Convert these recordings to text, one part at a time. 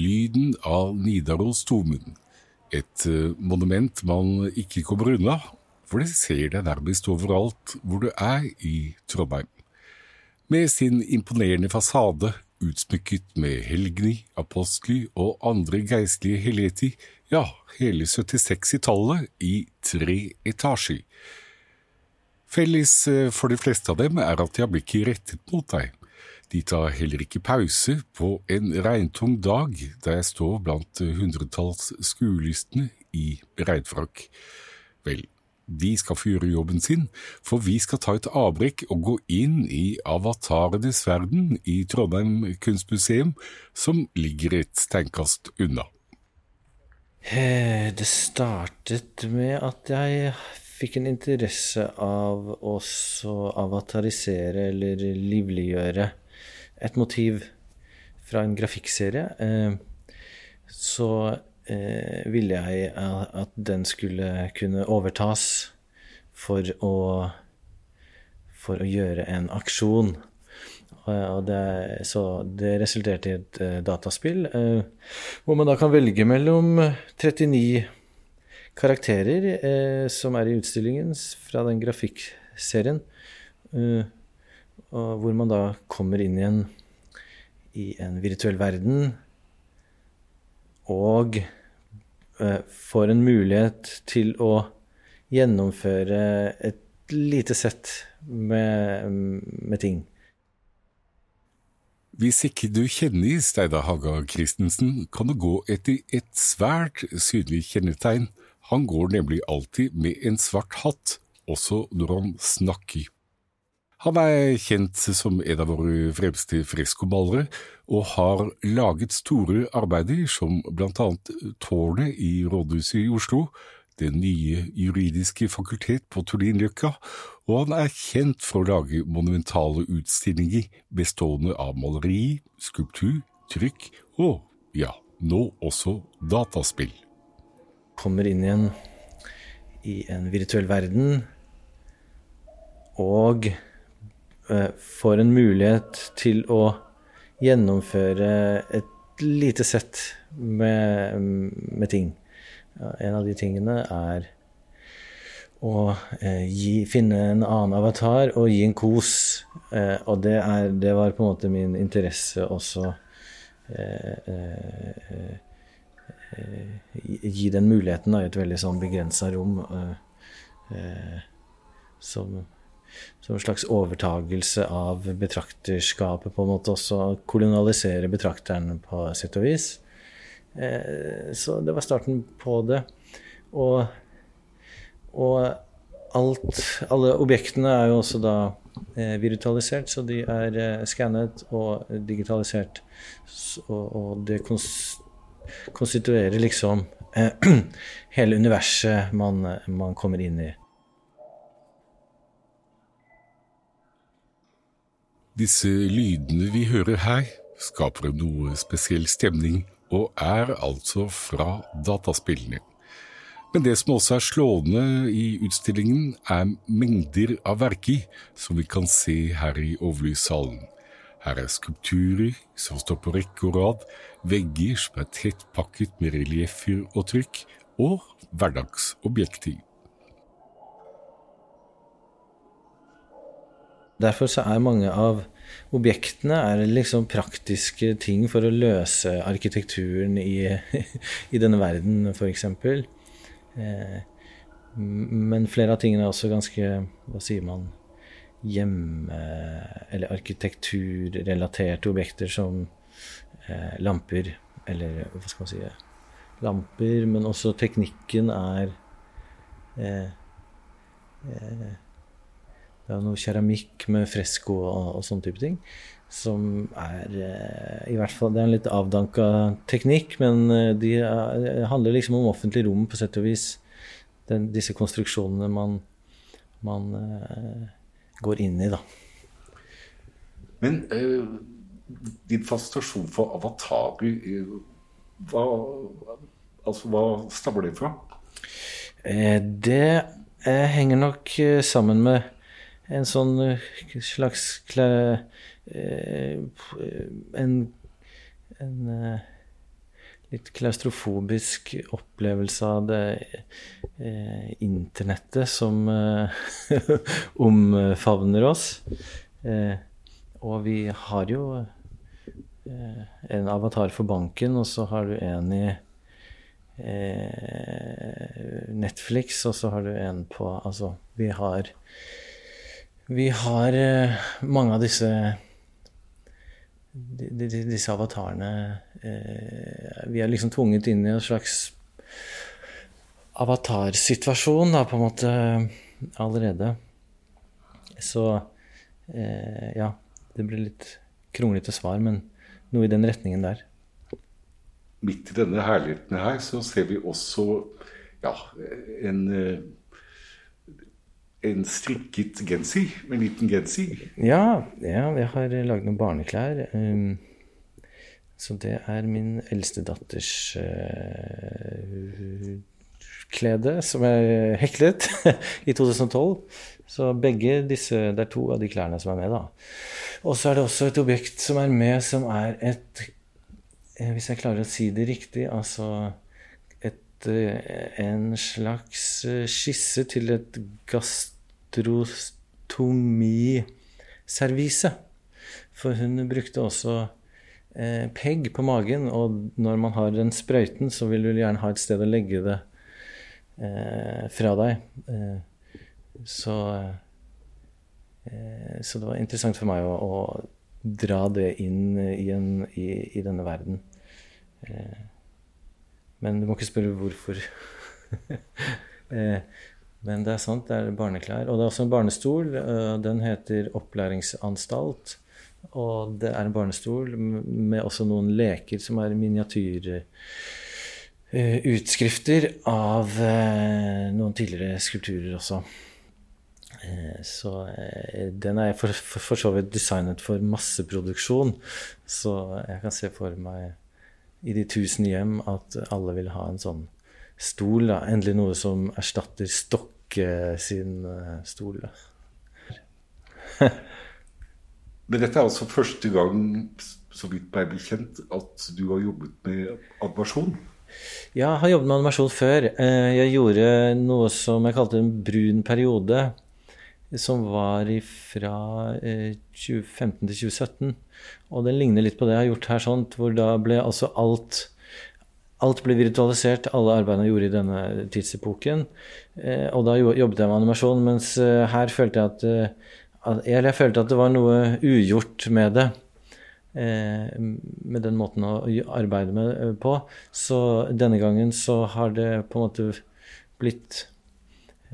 lyden av Nidaros Tomund. Et eh, monument man ikke kommer unna, for det ser deg nærmest overalt hvor du er i Trondheim. Med sin imponerende fasade, utsmykket med helgeni, apostli og andre geistlige heleti, ja, hele 76 i tallet i tre etasjer. Felles eh, for de fleste av dem er at de har blikket rettet mot deg. De tar heller ikke pause på en regntung dag der jeg står blant hundretalls skuelystne i regnfrakk. Vel, de skal få gjøre jobben sin, for vi skal ta et avbrekk og gå inn i avatarenes verden i Trondheim kunstmuseum, som ligger et steinkast unna. Eh, det startet med at jeg fikk en interesse av å avatarisere eller livliggjøre et motiv fra en grafikkserie. Eh, så eh, ville jeg at den skulle kunne overtas for å, for å gjøre en aksjon. Det, så det resulterte i et uh, dataspill hvor man da kan velge mellom 39 karakterer som er i utstillingen fra den grafikkserien. Hvor man da kommer inn igjen i en virtuell verden og får en mulighet til å gjennomføre et lite sett med, med ting. Hvis ikke du kjenner Steida Haga Christensen, kan du gå etter et svært synlig kjennetegn. Han går nemlig alltid med en svart hatt, også når han snakker. Han er kjent som en av våre fremste freskomalere, og har laget store arbeider som blant annet Tårnet i rådhuset i Oslo, det nye juridiske fakultet på Tullinløkka, og han er kjent for å lage monumentale utstillinger bestående av maleri, skulptur, trykk og, ja, nå også dataspill. Kommer inn igjen i en virtuell verden og får en mulighet til å gjennomføre et lite sett med, med ting. En av de tingene er å eh, gi, finne en annen avatar og gi en kos. Eh, og det, er, det, var på en måte min interesse også. Eh, eh, eh gi den muligheten i et veldig sånn begrensa rom. Eh, som, som, en slags overtagelse av betrakterskapet, på en måte også kolonialisere betrakteren på sett og vis. Eh, så det var starten på det. Og, og alt, alle objektene er jo også da eh, virtualisert, så de er eh, skannet og digitalisert. og, det konstituerer liksom hele universet man, man kommer inn i. Disse lydene vi hører her, skaper noe spesiell stemning og er altså fra dataspillene. Men det som også er slående i utstillingen, er mengder av verker som vi kan se her i overlyssalen. Her er skulpturer som står på rekke og rad, vegger som er tett pakket med relieffer og trykk, og hverdagsobjekter. Derfor så er mange av objektene er liksom praktiske ting for å løse arkitekturen i, i denne verden, f.eks. Eh, men flere av tingene er også ganske Hva sier man? Hjemme- eller arkitekturrelaterte objekter som eh, lamper, eller hva skal man si Lamper, men også teknikken er eh, eh noe keramikk med fresko og, og sånne type ting. Som er eh, I hvert fall Det er en litt avdanka teknikk, men eh, de er, handler liksom om offentlig rom på sett og vis. Den, disse konstruksjonene man, man uh, går inn i, da. Men uh, din fascinasjon for avatarer, hva, altså, hva stammer det fra? det henger nok sammen med en sånn eh, slags eh, en, en, eh, litt klaustrofobisk opplevelse av det eh, internettet som eh, omfavner oss. Eh, og vi har jo en avatar for banken, og så har du en i Netflix, og så har du en på Altså, vi har Vi har eh, mange av disse disse avatarene eh, Vi er liksom tvunget inn i en slags avatarsituasjon, da, på en måte, allerede. Så eh, ja, det blir litt kronglete svar, men noe i den retningen der. Midt i denne herligheten her så ser vi også ja, en en strikket genser. En liten genser. Ja, ja jeg har laget noen barneklær. Um, så det er min eldste datters uh, klede som er heklet i 2012. Så begge disse Det er to av de klærne som er med, da. Og så er det også et objekt som er med, som er et eh, Hvis jeg klarer å si det riktig, altså en slags skisse til et gastrostomiservise. For hun brukte også eh, pegg på magen, og når man har den sprøyten, så vil du gjerne ha et sted å legge det eh, fra deg. Eh, så, eh, så det var interessant for meg å, å dra det inn i, i, i denne verden. Eh, men du må ikke spørre hvorfor. Eh, men det er sant, det er barneklær. Og det er også en barnestol. Eh, den heter Opplæringsanstalt. Og det er en barnestol med også noen leker som er miniatyrutskrifter av noen tidligere skulpturer også. Så den er for, for, for så vidt designet for masseproduksjon. Så jeg kan se for meg i de tusen hjem at alle vil ha en sånn stol. Da. Endelig noe som erstatter Stokke sin uh, stol. Men dette er altså første gang, så vidt meg bekjent, at du har jobbet med animasjon? Ja, jeg har jobbet med animasjon før. Eh, jeg gjorde noe som jeg kalte en brun periode som var fra eh, 2015 til 2017. Og den ligner litt på det jeg har gjort her, sånt, hvor da ble altså alt Alt ble virtualisert, alle arbeidene jeg gjorde i denne tidsepoken. Eh, og da jobbet jeg med animasjon, mens eh, her følte jeg at, eh, Eller jeg følte at det var noe ugjort med det. Eh, med den måten å arbeide med eh, på. Så denne gangen så har det på en måte blitt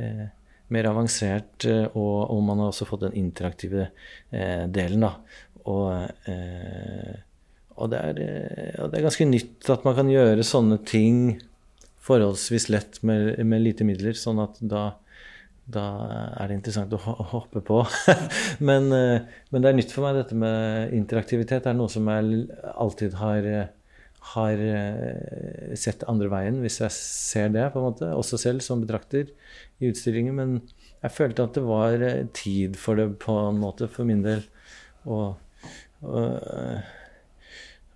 eh, mer avansert, eh, og, og, man har også fått den interaktive eh, delen. da. Og, eh, og, det er, og, det er, ganske nytt at man kan gjøre sånne ting forholdsvis lett med, med lite midler, sånn at da, da er det interessant å hoppe på. men, men, det er nytt for meg, dette med interaktivitet. Det er noe som jeg alltid har har eh, sett andre veien, hvis jeg ser det, på en måte, også selv som betrakter i utstillingen. Men jeg følte at det var eh, tid for det på en måte, for min del. Og, og eh,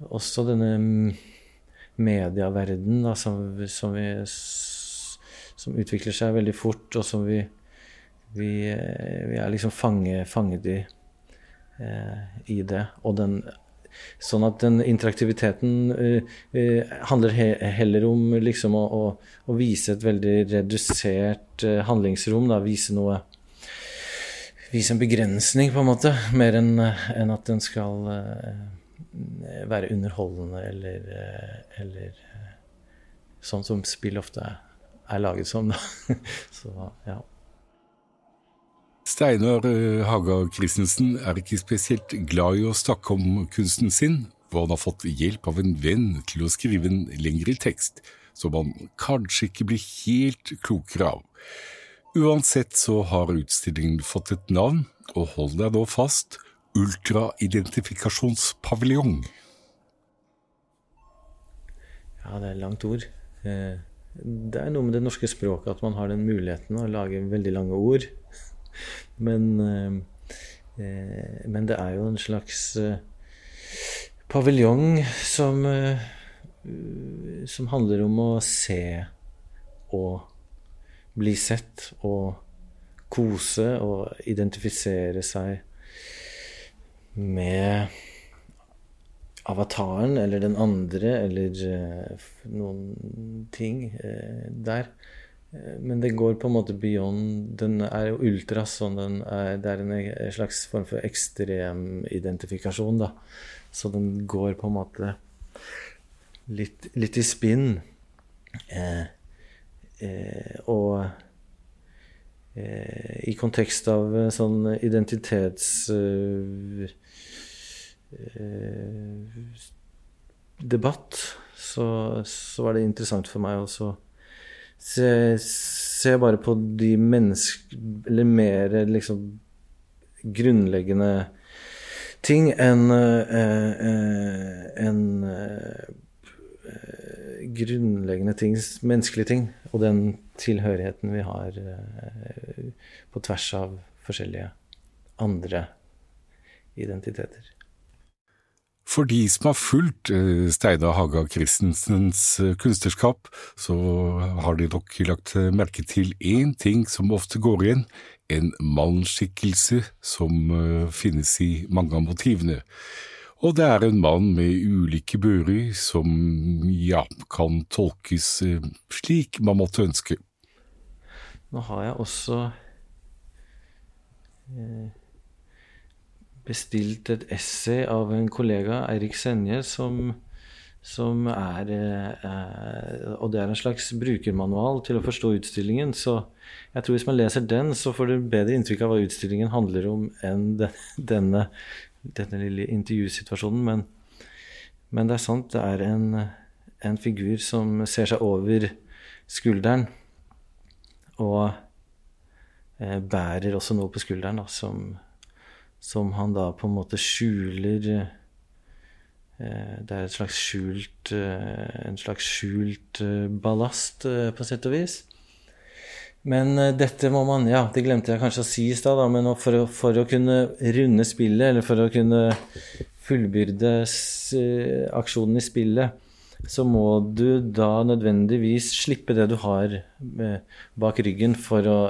også denne medieverdenen da, som, som, vi, som, utvikler seg veldig fort, og som vi, vi, vi er liksom fange, fanget i, eh, i det. Og den Sånn at den interaktiviteten uh, uh, handler he heller om liksom å, å, å, vise et veldig redusert uh, handlingsrom. Da, vise noe Vise en begrensning, på en måte, mer enn en at den skal være underholdende eller, eller sånn som spill ofte er, er laget som. Da. Så ja. Steinar eh, Haga Christensen er ikke spesielt glad i å snakke om kunsten sin, og han har fått hjelp av en venn til å skrive en lengre tekst, som han kanskje ikke blir helt klokere av. Uansett så har utstillingen fått et navn, og hold deg nå fast, Ultraidentifikasjonspaviljong. Ja, det er et langt ord. Eh, det er noe med det norske språket at man har den muligheten å lage veldig lange ord. Men, eh, eh, men det er jo en slags eh, paviljong som som handler om å se og bli sett og kose og identifisere seg med avataren eller den andre eller noen ting der. Uh, men det går på en måte beyond Den er jo ultras, sånn den er, det er en slags form for ekstremidentifikasjon, da. Så den går på en måte litt, litt i spinn. og i kontekst av sånn identitets debatt, så, så, var det interessant for meg også se, se bare på de menneske... Eller mer liksom grunnleggende ting enn eh, eh, en, eh, grunnleggende ting, menneskelige ting, og den tilhørigheten vi har på tvers av forskjellige andre identiteter. For de som har fulgt eh, Steinar Haga Christensens eh, kunstnerskap, så har de nok lagt eh, merke til én ting som ofte går igjen, en mannsskikkelse som finnes i mange av motivene. Og det er en mann med ulike bører som ja, kan tolkes slik man måtte ønske. Nå har jeg også bestilt et essay av en kollega, Eirik Senje, som, som er eh, Og det er en slags brukermanual til å forstå utstillingen. Så jeg tror hvis man leser den, så får du bedre inntrykk av hva utstillingen handler om enn denne, denne lille intervjusituasjonen. Men, men, det er sant, det er en, en figur som ser seg over skulderen. Og eh, bærer også noe på skulderen da, som som han da på en måte skjuler eh, Det er et slags skjult, eh, en slags skjult eh, ballast, på sett og vis. Men dette må man Ja, det glemte jeg kanskje å si i stad, men for å, for å, kunne runde spillet, eller for å kunne fullbyrde aksjonen i spillet, så må du da nødvendigvis slippe det du har bak ryggen, for å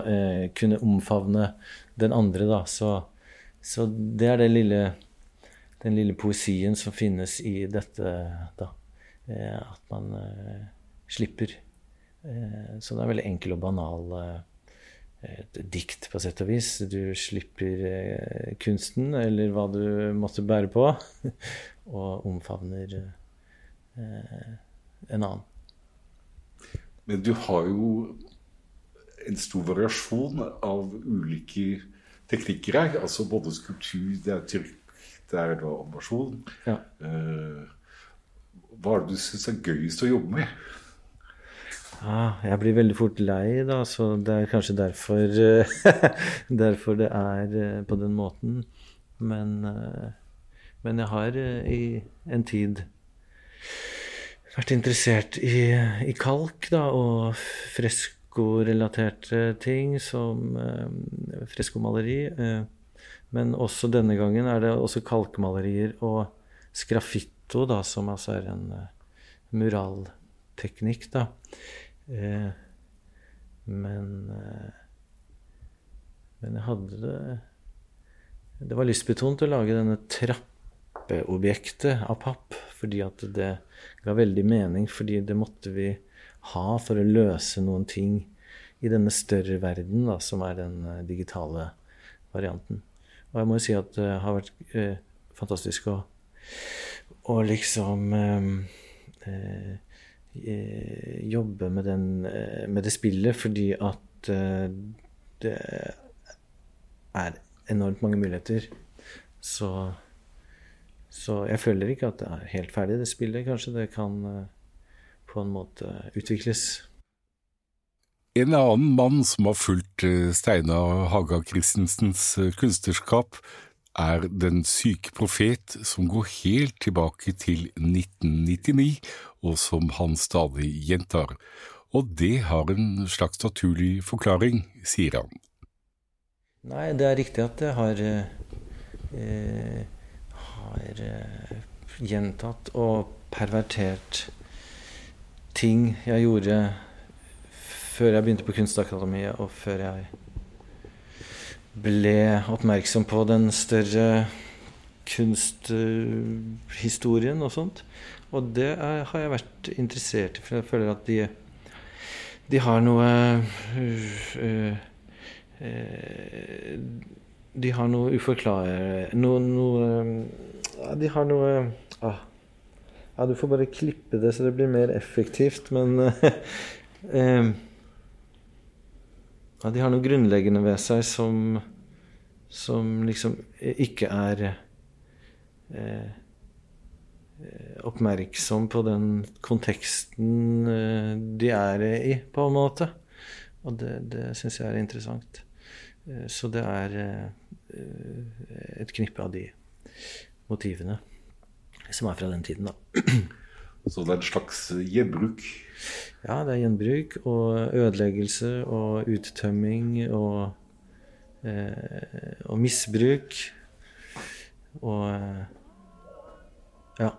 kunne omfavne den andre, da. Så så det er det lille, den lille poesien som finnes i dette, da. Eh, at man eh, slipper. Eh, så det er veldig enkel og banal et dikt, på sett og vis. Du slipper kunsten, eller hva du måtte bære på, og omfavner en annen. Men du har jo en stor variasjon av ulike teknikker her. Altså både skulptur, det er trykk, det er da animasjon. Ja. Uh, hva er det du syns er gøyest å jobbe med? Ah, jeg blir veldig fort lei, da, så det er kanskje derfor, derfor det er uh, på den måten. Men, men jeg har i en tid vært interessert i, i kalk da, og fresk freskorelaterte ting, som eh, freskomaleri. Eh, men også denne gangen er det også kalkmalerier og sgraffitto, da, som altså er en uh, muralteknikk, da. Eh, men uh, Men jeg hadde det Det var lystbetont å lage denne trappeobjektet av papp, fordi at det ga veldig mening, fordi det måtte vi ha for å løse noen ting i denne større verden, da, som er den uh, digitale varianten. Og jeg må jo si at det har vært eh, fantastisk å, å liksom eh, jobbe med, den, med, det spillet, fordi at det er enormt mange muligheter. Så, så jeg føler ikke at det er helt ferdig, det spillet. Kanskje det kan på en måte utvikles. En annen mann som har fulgt Steina Steinar Haga Christensens eh, kunstnerskap, er Den syke profet, som går helt tilbake til 1999, og som han stadig gjentar. Og det har en slags naturlig forklaring, sier han. Nei, det er riktig at det har, eh, har eh, gjentatt og pervertert ting jeg gjorde før jeg begynte på Kunstakademiet, og før jeg ble oppmerksom på den større kunsthistorien og sånt. Og det er, har jeg vært interessert i, for jeg føler at de, de har noe uh, uh, De har noe uforklarlig Noe, noe De har noe ah, Ja, du får bare klippe det så det blir mer effektivt, men uh, ja, De har noe grunnleggende ved seg som, som liksom ikke er eh, oppmerksom på den konteksten eh, de er i, på en måte. Og det, det syns jeg er interessant. Eh, så det er eh, et knippe av de motivene som er fra den tiden, da. Så det er en slags gjenbruk? Ja, det er gjenbruk og ødeleggelse og uttømming og, eh, og misbruk. Og ja.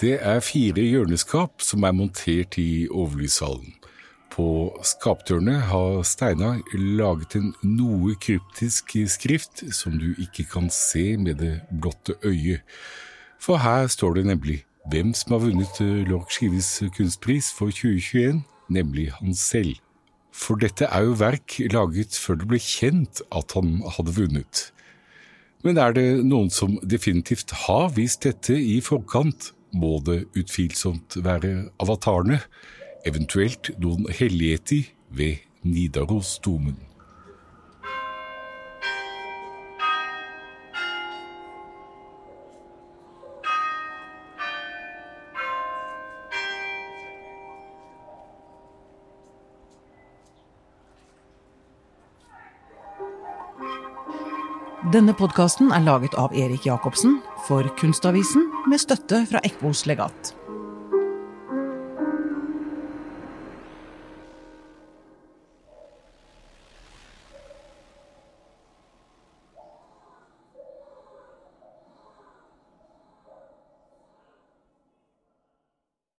Det er fire hjørneskap som er montert i overlyshallen. På skapdørene har Steinar laget en noe kryptisk skrift som du ikke kan se med det blotte øyet. For her står det nemlig hvem som har vunnet Lork Skives kunstpris for 2021, nemlig han selv. For dette er jo verk laget før det ble kjent at han hadde vunnet. Men er det noen som definitivt har vist dette i forkant, må det utvilsomt være avatarene eventuelt noen helligheter ved Nidarosdomen. Denne podkasten er laget av Erik Jacobsen for Kunstavisen med støtte fra Ekbos legat.